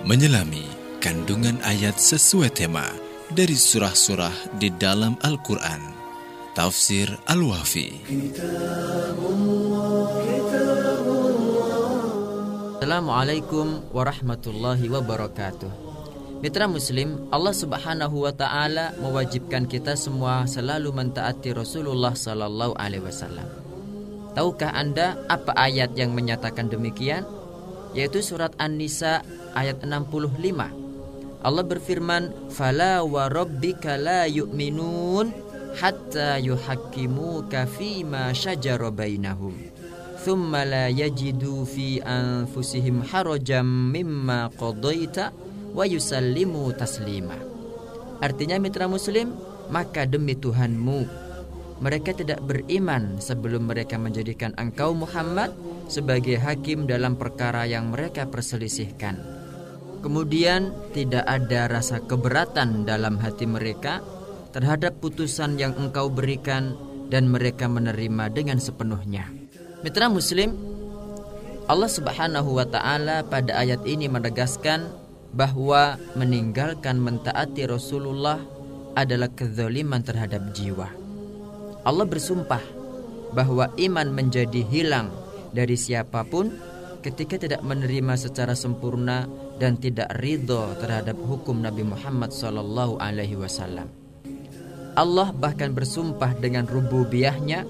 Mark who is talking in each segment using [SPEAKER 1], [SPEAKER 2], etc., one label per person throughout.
[SPEAKER 1] menyelami kandungan ayat sesuai tema dari surah-surah di dalam Al-Quran. Tafsir Al-Wafi.
[SPEAKER 2] Assalamualaikum warahmatullahi wabarakatuh. Mitra Muslim, Allah Subhanahu wa taala mewajibkan kita semua selalu mentaati Rasulullah sallallahu alaihi wasallam. Tahukah Anda apa ayat yang menyatakan demikian? Yaitu surat An-Nisa ayat 65. Allah berfirman, "Fala wa rabbika la yu'minun hatta yuhakkimuka fima shajara bainahum." Thumma la yajidu fi anfusihim harajam mimma qadaita wa yusallimu taslima. Artinya mitra muslim, maka demi Tuhanmu mereka tidak beriman sebelum mereka menjadikan engkau Muhammad sebagai hakim dalam perkara yang mereka perselisihkan. Kemudian tidak ada rasa keberatan dalam hati mereka terhadap putusan yang engkau berikan dan mereka menerima dengan sepenuhnya. Mitra Muslim, Allah Subhanahu wa taala pada ayat ini menegaskan bahwa meninggalkan mentaati Rasulullah adalah kezaliman terhadap jiwa. Allah bersumpah bahwa iman menjadi hilang dari siapa pun ketika tidak menerima secara sempurna dan tidak ridho terhadap hukum Nabi Muhammad SAW. Alaihi Wasallam. Allah bahkan bersumpah dengan rububiyahnya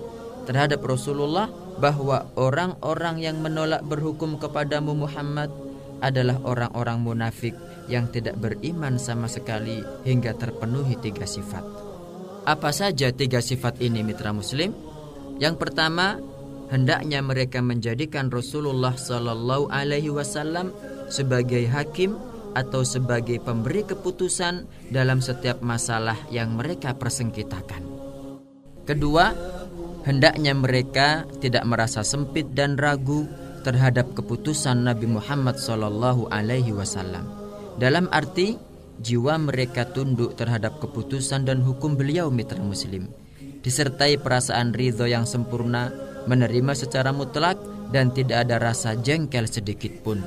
[SPEAKER 2] terhadap Rasulullah bahwa orang-orang yang menolak berhukum kepadamu Muhammad adalah orang-orang munafik yang tidak beriman sama sekali hingga terpenuhi tiga sifat. Apa saja tiga sifat ini mitra muslim? Yang pertama, hendaknya mereka menjadikan Rasulullah Shallallahu alaihi wasallam sebagai hakim atau sebagai pemberi keputusan dalam setiap masalah yang mereka persengkitakan. Kedua, hendaknya mereka tidak merasa sempit dan ragu terhadap keputusan Nabi Muhammad Shallallahu alaihi wasallam. Dalam arti jiwa mereka tunduk terhadap keputusan dan hukum beliau mitra muslim disertai perasaan ridho yang sempurna menerima secara mutlak dan tidak ada rasa jengkel sedikit pun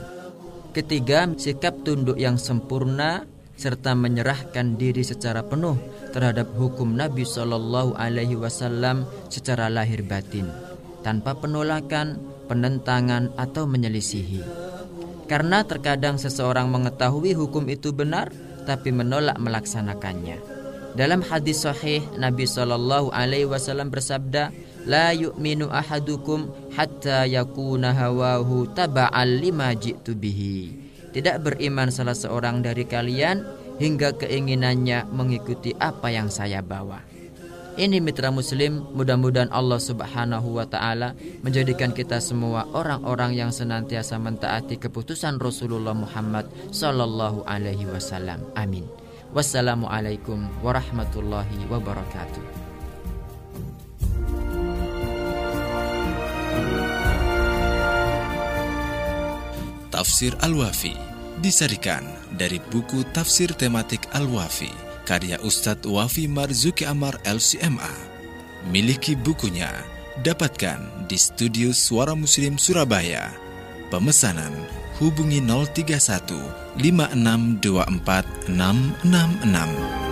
[SPEAKER 2] ketiga sikap tunduk yang sempurna serta menyerahkan diri secara penuh terhadap hukum Nabi Shallallahu Alaihi Wasallam secara lahir batin tanpa penolakan, penentangan atau menyelisihi. Karena terkadang seseorang mengetahui hukum itu benar, tapi menolak melaksanakannya. Dalam hadis sahih Nabi Shallallahu alaihi wasallam bersabda, "La yu'minu ahadukum hatta yakuna hawahu taba'al lima ji'tu bihi." Tidak beriman salah seorang dari kalian hingga keinginannya mengikuti apa yang saya bawa. Ini mitra muslim, mudah-mudahan Allah Subhanahu wa taala menjadikan kita semua orang-orang yang senantiasa mentaati keputusan Rasulullah Muhammad sallallahu alaihi wasallam. Amin. Wassalamualaikum warahmatullahi wabarakatuh.
[SPEAKER 1] Tafsir Al-Wafi disarikan dari buku tafsir tematik Al-Wafi karya Ustadz Wafi Marzuki Amar LCMA. Miliki bukunya, dapatkan di studio Suara Muslim Surabaya. Pemesanan hubungi 031 5624 666.